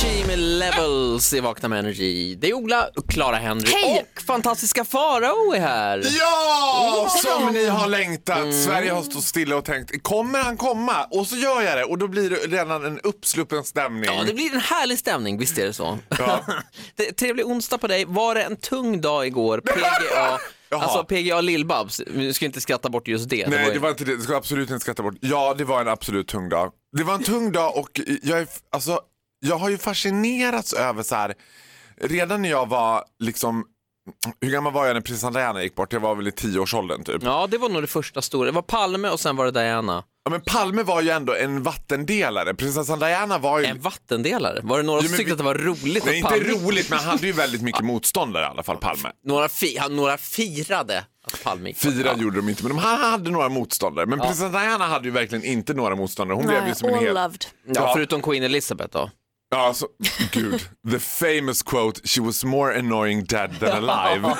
Avicii med Levels i Vakna med Energy. Det är Ola, Clara Henry Hej! och fantastiska Farao är här. Ja, som ni har längtat. Sverige har stått stilla och tänkt, kommer han komma? Och så gör jag det och då blir det redan en uppsluppen stämning. Ja, det blir en härlig stämning, visst är det så? Ja. det trevlig onsdag på dig. Var det en tung dag igår? PGA, Jaha. alltså PGA Lill-Babs. Vi ska inte skratta bort just det. Nej, var ju- det var inte det. Det ska absolut inte skratta bort. Ja, det var en absolut tung dag. Det var en tung dag och jag, är, alltså, jag har ju fascinerats över så här, redan när jag var liksom, hur gammal var jag när prinsessan Diana gick bort? Jag var väl i tioårsåldern typ. Ja, det var nog det första stora. Det var Palme och sen var det Diana. Ja, men Palme var ju ändå en vattendelare. Prinsessan Diana var ju... En vattendelare. Var det några Jo, som tyckte vi- att det var roligt Nej, inte Palme... roligt, men han hade ju väldigt mycket motståndare i alla fall, Palme. Några, fi... han- några firade att Palme gick bort. Fyra Ja. gjorde de inte, men de hade några motståndare. Men prinsessan Diana hade ju verkligen inte några motståndare. Hon blev ju Nej, som en all hel... loved. Ja, Ja. förutom Queen Elizabeth då. Ja, alltså, gud. The famous quote, she was more annoying dead than alive.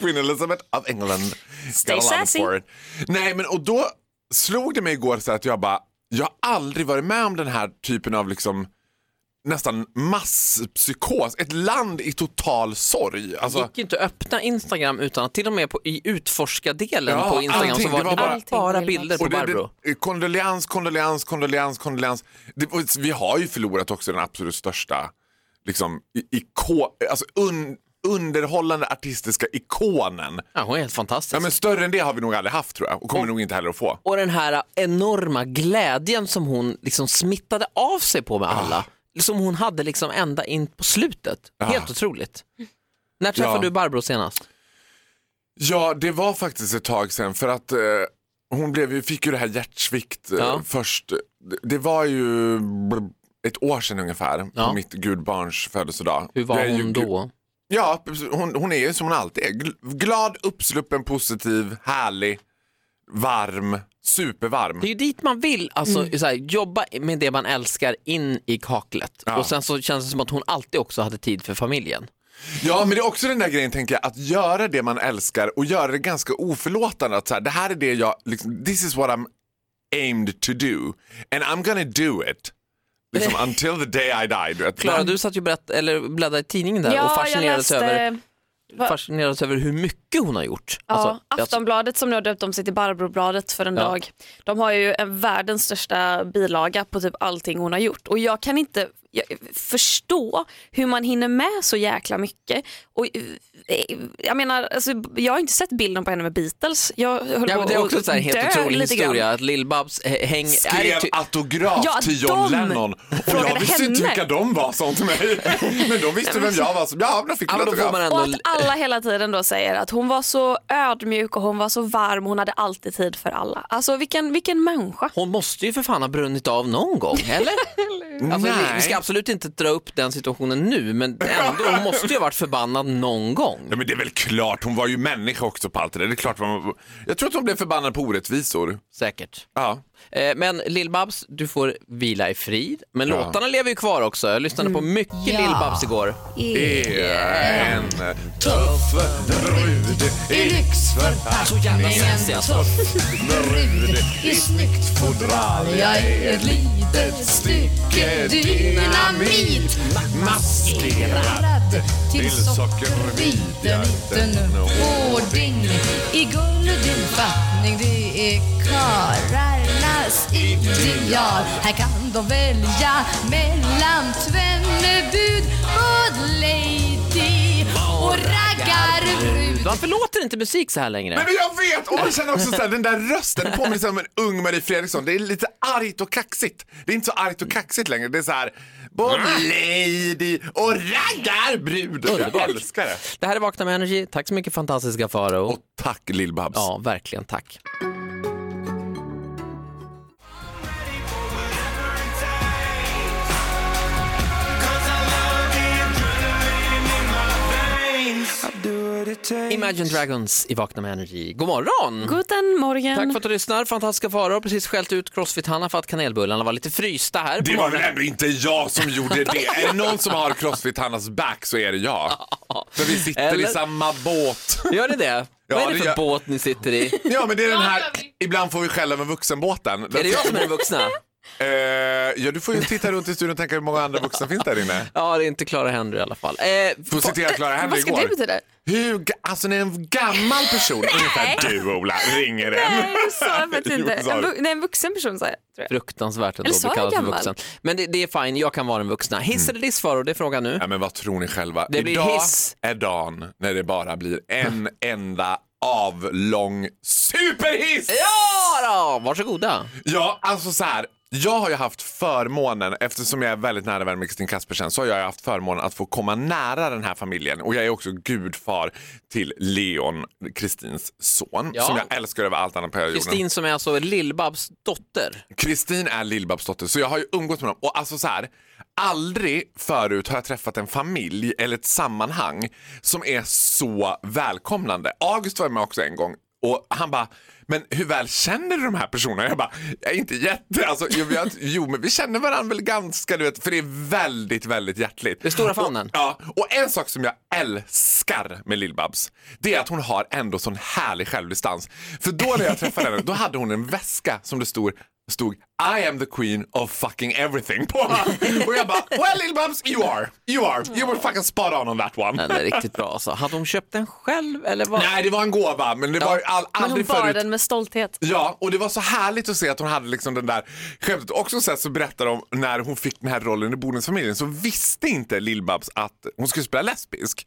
Queen Elizabeth of England. Stay sassy. for it. Nej, men och då slog det mig igår så att jag bara, jag har aldrig varit med om den här typen av liksom nästan masspsykos. Ett land i total sorg. Alltså, gick inte att öppna Instagram utan att till och med på, i utforska-delen Ja, på Instagram allting. så var Det det, var bara, bara- bara Allting bilder på och det, Barbro. det, kondoleans, kondoleans, kondoleans, kondoleans. Det, och vi har ju förlorat också den absolut största liksom, i- iko, alltså un, underhållande artistiska ikonen. Ja, hon är helt fantastisk. Ja, men större än det har vi nog aldrig haft tror jag och kommer nog inte heller att få. Och den här enorma glädjen som hon liksom smittade av sig på med alla. Som hon hade liksom ända in på slutet. Helt otroligt. När träffade Ja. du Barbro senast? Ja, det var faktiskt ett tag sedan för att eh, hon blev, fick ju det här hjärtsvikt eh, Ja. först. Det, var ju ett år sedan ungefär Ja. på mitt gudbarns födelsedag. Hur var hon då? Ja, hon, hon är ju som hon alltid är. Gl- Glad, uppsluppen, positiv, härlig, varm, supervarm. Det är ju dit man vill, alltså, så här, jobba med det man älskar in i kaklet. Ja. Och sen så känns det som att hon alltid också hade tid för familjen. Ja, men det är också den där grejen tänker jag, att göra det man älskar och göra det ganska oförlåtande. Att så här, det här är det jag, liksom, this is what I'm aimed to do and I'm gonna do it. Liksom, until the day I die. Du vet. Klara, du satt ju berätt, eller bläddrade i tidningen där och Ja, jag fascinerades, läste över, Fascinerades över hur mycket hon har gjort. Ja, Alltså, Aftonbladet som nu har döpt om sig till Barbrobladet för en Ja. dag. De har ju en världens största bilaga på typ allting hon har gjort och jag kan inte förstå hur man hinner med så jäkla mycket. Och, eh, jag menar, alltså, jag har inte sett bilden på henne med Beatles. Jag höll Ja, på men det är också så här helt otrolig lite grann. historia att Lill-Babs eh, häng... är det skrev ty- autograf Ja, till John de Lennon. Och jag visste inte henne. vilka de var, sa till mig. Men de visste vem jag var. Så, ja, de fick Ja, en då får man autograf. Och ändå... att alla hela tiden då säger att hon var så ödmjuk och hon var så varm, hon hade alltid tid för alla. Alltså vilken, vilken människa. Hon måste ju för fan ha brunnit av någon gång, eller? alltså, vi, vi ska absolut inte dra upp den situationen nu, men ändå, hon måste ju ha varit förbannad någon gång. Ja, men det är väl klart, hon var ju människa också på allt det där. Det är klart man, jag tror att hon blev förbannad på orättvisor. Säkert. Ja. Eh, Men Lill-Babs, du får vila i frid. Men Ja. låtarna lever ju kvar också. Jag lyssnade på mycket Lill-Babs igår. Är en tuff brud i lyxförpackning. Så jävla sexig alltså. brud i snyggt fodral Jag är ett litet stycke dynamit Maskerad till sockerbiten liten hårding I guldig fattning det är karlarnas ideal Här kan de välja mellan tvenne bud Good lady och raggarbrud Varför låter inte musik så här längre? Nej, men jag vet! Och jag känner också så här, den där rösten påminner om en ung Marie Fredriksson. Det är lite argt och kaxigt. Det är inte så argt och kaxigt längre. Det är så här, både lady och raggarbrud. Jag älskar det. Det här är Vakna med Energy. Tack så mycket fantastiska Faro. Och tack Lill-Babs. Ja, verkligen tack. Imagine Dragons i Vakna med Energy. God morgon! Guten morgen. Tack för att du lyssnar. Fantastiska Farao har precis skällt ut Crossfit-Hanna för att kanelbullarna var lite frysta här. Det var väl ändå inte jag som gjorde det. Är det någon som har Crossfit Hannas back så är det jag. För vi sitter i Eller- samma båt. Gör ni det? Vad är det det för gör- båt ni sitter i? Ja men det är den här, ibland får vi skälla med vuxenbåten. Är det jag som är den vuxna? Eh, ja, du får ju titta runt i studion och tänka hur många andra vuxna finns där inne. Ja, det är inte Clara Henry i alla fall. Eh, Får citera Clara Henry Vad ska igår. det betyda? Hur, ga- alltså när en gammal person, ungefär du Ola, ringer en. Nej, det sa jag faktiskt Jo, inte. sa En, du. vu- nej, en vuxen person sa jag. Tror jag. fruktansvärt ändå Eller att sa bli jag kallad för gammal? vuxen. Men det, det är fine, jag kan vara den vuxna. Hiss eller diss Faro, det är frågan nu. Ja, men vad tror ni själva? Det blir Idag hiss. är dagen när det bara blir en enda avlång superhiss! Ja då, varsågoda. Ja, alltså så här. Jag har ju haft förmånen, eftersom jag är väldigt nära vän med Kristin Kaspersen, så har jag haft förmånen att få komma nära den här familjen. Och jag är också gudfar till Leon, Kristins son, Ja. som jag älskar över allt annat på hela jorden. Kristin som är alltså Lill-Babs dotter. Kristin är Lill-Babs dotter, så jag har ju umgåtts med dem. Och alltså så här, aldrig förut har jag träffat en familj eller ett sammanhang som är så välkomnande. August var med också en gång och han bara, men hur väl känner du de här personerna? Jag bara, jag är inte jätte, alltså, jo, vi har, jo men vi känner varandra väl ganska, du vet, för det är väldigt, väldigt hjärtligt. Det stora famnen. Och, ja, och en sak som jag älskar med Lill-Babs, det är att hon har ändå sån härlig självdistans. För då när jag träffade henne, då hade hon en väska som det stod stod I am the queen of fucking everything på. Och jag bara, well Lill-Babs, you are, you are, you were fucking spot on on that one. Den är riktigt bra alltså. Hade hon köpt den själv eller vad? Nej, det var en gåva, men det var ju all, Men hon aldrig bar förut. den med stolthet. Ja, och det var så härligt att se att hon hade liksom den där skämtet. Också så, här så berättar de när hon fick den här rollen i Bonusfamiljen så visste inte Lill-Babs att hon skulle spela lesbisk.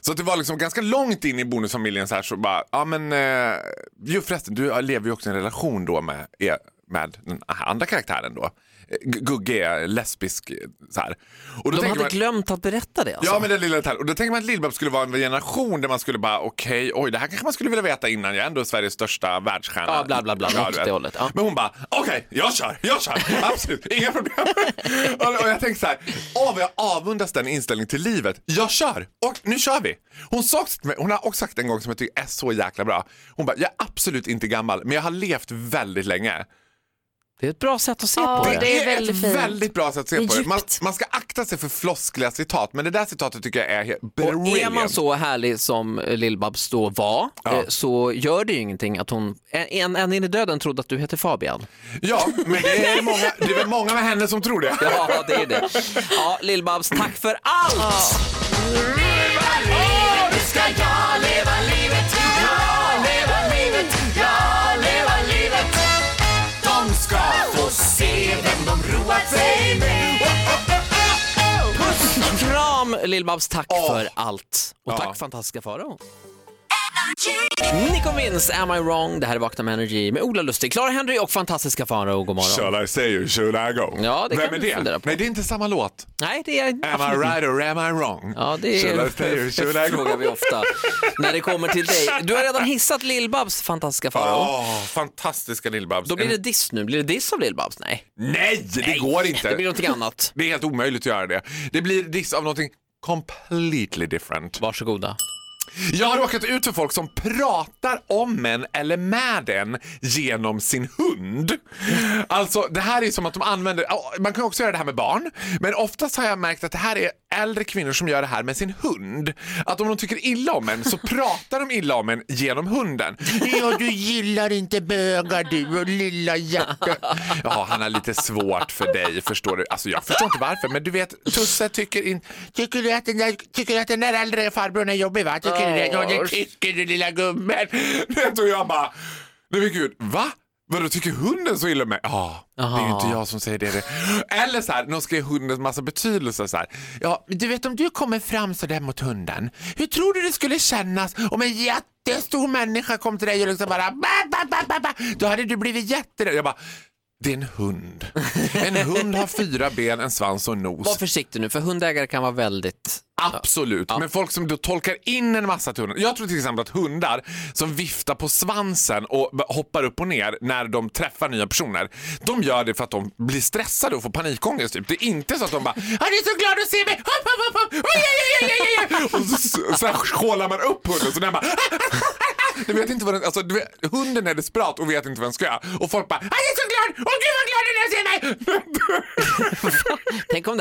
Så att det var liksom ganska långt in i Bonusfamiljen så här så bara, ja men, eh, jo förresten du lever ju också i en relation då med, er- med den andra karaktären då. Eh, Gugge är lesbisk eh, så här. Och då De tänker hade man- glömt att berätta det alltså. Ja, men den lilla detaljen. Och då tänker man att Lill-Babs skulle vara en generation där man skulle bara, okej, oj, det här kanske man skulle vilja veta innan. Jag är ändå Sveriges största världsstjärna. Ja, bla, bla, bla, Ja, det hållet, ja. Men hon bara, okej, jag kör, jag kör, absolut, inga problem. och, och jag tänkte så här, åh vad jag avundas den inställningen till livet. Jag kör, och nu kör vi. Hon, sa hon har också sagt en gång som jag tycker är så jäkla bra. Hon bara, jag är absolut inte gammal, men jag har levt väldigt länge. Det är ett bra sätt att se Ja, på det det. är ett väldigt fint. väldigt bra sätt att se Det är på det. Man, man ska akta sig för floskliga citat, men det där citatet tycker jag är helt Och är man brilliant. så härlig som Lill-Babs då var Ja. eh, så gör det ju ingenting att hon en, en in i döden trodde att du heter Fabian. Ja, men det är, många, det är väl många med henne som tror det. Ja, det är det. Ja, Lill-Babs, tack för allt! Kram Lill-Babs, tack för allt. Och tack fantastiska Farao. Nico Vince, Am I wrong? Det här är Vakna med Energy med Ola Lustig, Clara Henry och fantastiska Farao. God morgon. Shall I say or should I go? Ja, det Vem kan är du fundera det? på. Nej, det är inte samma låt. Nej, det är Am I right or am I wrong? Ja, det Shall är I say or should I go? frågar vi ofta när det kommer till dig. Du har redan hissat Lill-Babs fantastiska Farao. Åh, fantastiska Lill-Babs. Då blir det diss nu. Blir det diss av Lill-Babs? Nej. Nej, det går inte. Det blir någonting annat. Det är helt omöjligt att göra det. Det blir diss av någonting completely different. Varsågoda. Jag har råkat ut för folk som pratar om en eller med en genom sin hund. Alltså det här är som att de använder, man kan också göra det här med barn, men oftast har jag märkt att det här är äldre kvinnor som gör det här med sin hund. Att om de tycker illa om en så pratar de illa om en genom hunden. Ja, du gillar inte bögar du och lilla hjärta. Ja, han har lite svårt för dig, förstår du. Alltså jag förstår inte varför, men du vet, Tusse tycker in, tycker du att den där, tycker du att den där äldre farbrorn är jobbig va? Tycker du det? Ja, det tycker du lilla gubben. Vet du, jag bara, nej men gud, va? Vadå, tycker hunden så illa om mig? Ja, det är ju inte jag som säger det. det. Eller så här, de ska ge hunden massa betydelse. Så här. Ja, du vet om du kommer fram så där mot hunden, hur tror du det skulle kännas om en jättestor människa kom till dig och liksom bara ba, ba, ba, ba, ba. Då hade du blivit jätterädd. Jag bara, det är en hund. En hund har fyra ben, en svans och en nos. Var försiktig nu, för hundägare kan vara väldigt... Absolut, men folk som då tolkar in en massa till hunden. Jag tror till exempel att hundar som viftar på svansen och hoppar upp och ner när de träffar nya personer, de gör det för att de blir stressade och får panikångest. Typ. Det är inte så att de bara “Jag är så glad att se mig!” hopp, hopp, hopp. Oj, oj, oj, oj, oj. Och så, så här skålar man upp hunden så den bara du vet inte vad den, alltså, du vet, hunden är desperat och vet inte vad den ska göra. Och folk bara “Jag är så glad! Åh gud vad glad den är att se mig!”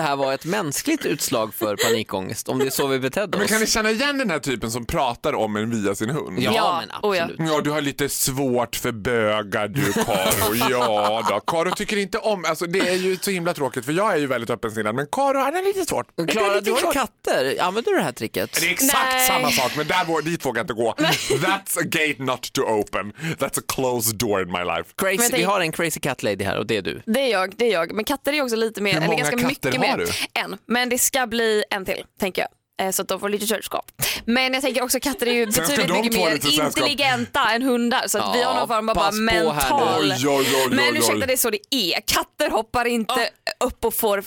Här var ett mänskligt utslag för panikångest, om det är så vi betedde Men oss. kan ni känna igen den här typen som pratar om en via sin hund? Ja, Ja, men oh ja. absolut. Ja, du har lite svårt för bögar du Karo. Ja då. Karo tycker inte om, alltså det är ju så himla tråkigt för jag är ju väldigt öppensinnad men Karo han är lite svårt. Klara, du har ju svårt. katter. Använder du det här tricket? Det är exakt Nej. samma sak men där, dit vågar jag inte gå. That's a gate not to open. That's a closed door in my life. Crazy, Men vi har en crazy cat lady här och det är du. Det är jag, det är jag. Men katter är också lite mer, eller ganska mycket har mer. du? En, men det ska bli en till, tänker jag. Eh, Så att de får lite sällskap. Men jag tänker också katter är ju betydligt mycket mer intelligenta än hundar. Så att vi Ja, har någon form av bara mental... Oj, oj, oj, oj, Men oj. ursäkta, det är så det är. Katter hoppar inte upp och får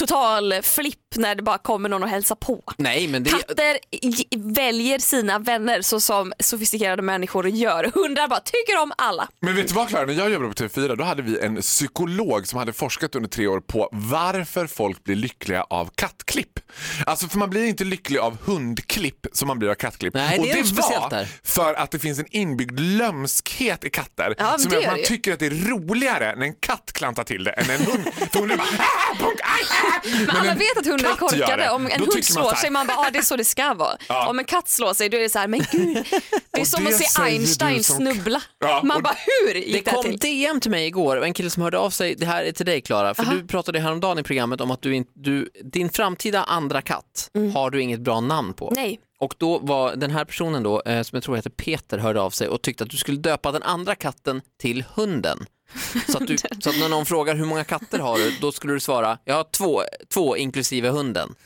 total flipp när det bara kommer någon och hälsar på. Nej, men det Katter väljer sina vänner så som sofistikerade människor gör. Hundar bara tycker om alla. Men vet du vad Klara, när jag jobbade på TV4 då hade vi en psykolog som hade forskat under tre år på varför folk blir lyckliga av kattklipp. Alltså för man blir inte lycklig av hundklipp som man blir av kattklipp. Nej, det Och är det speciellt var där. för att det finns en inbyggd lömskhet i katter Ja, som det gör att man det ju. tycker att det är roligare när en katt klantar till det än en hund. För hunden bara "Ah, punk, aj, ah." Men alla vet att hundar är korkade. det. Om en hund man slår sig, man bara ah, det är så det ska vara. Ja. Om en katt slår sig, då är det så här, men gud. Det är som det att se Einstein som- snubbla. Ja, Man bara hur Det gick det här kom till? DM till mig igår och en kille som hörde av sig, det här är till dig Klara, för du pratade häromdagen i programmet om att du, du, din framtida andra katt har du inget bra namn på. Mm. Nej. Och då var den här personen då, eh, som jag tror heter Peter, hörde av sig och tyckte att du skulle döpa den andra katten till hunden. Så att, du, så att när någon frågar hur många katter har du, då skulle du svara, jag har två, två inklusive hunden.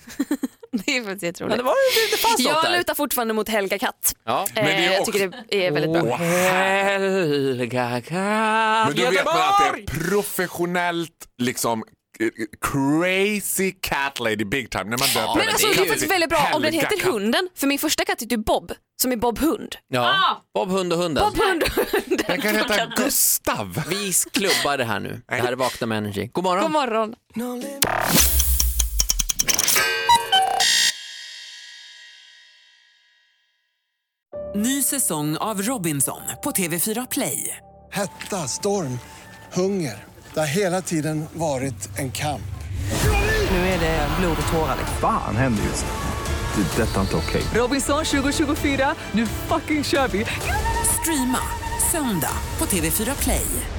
Det är faktiskt Men jätteroligt. det, var, det fanns något Jag där. lutar fortfarande mot Helga Katt. Ja. Men det är Eh, jag också- tycker det är väldigt bra. Här- Helga katt, Men då vet man att det är professionellt liksom eh, crazy cat lady big time när man döper Men den alltså, det är faktiskt väldigt bra om den heter katt. Hunden. För min första katt heter ju Bob, som är Bob Hund. Ja, Bob Hund och hunden. Bob Hund och Hunden. Den kan heta Gustav. Vi klubbar det här nu. Det här är Vakna med Energy. God morgon. God morgon. Ny säsong av Robinson på TV4 Play. Hetta, storm, hunger. Det har hela tiden varit en kamp. Nu är det blod och tårar. Fan händer just nu. Det. är Detta är inte okej. Robinson 2024, nu fucking kör vi! Streama söndag på TV4 Play.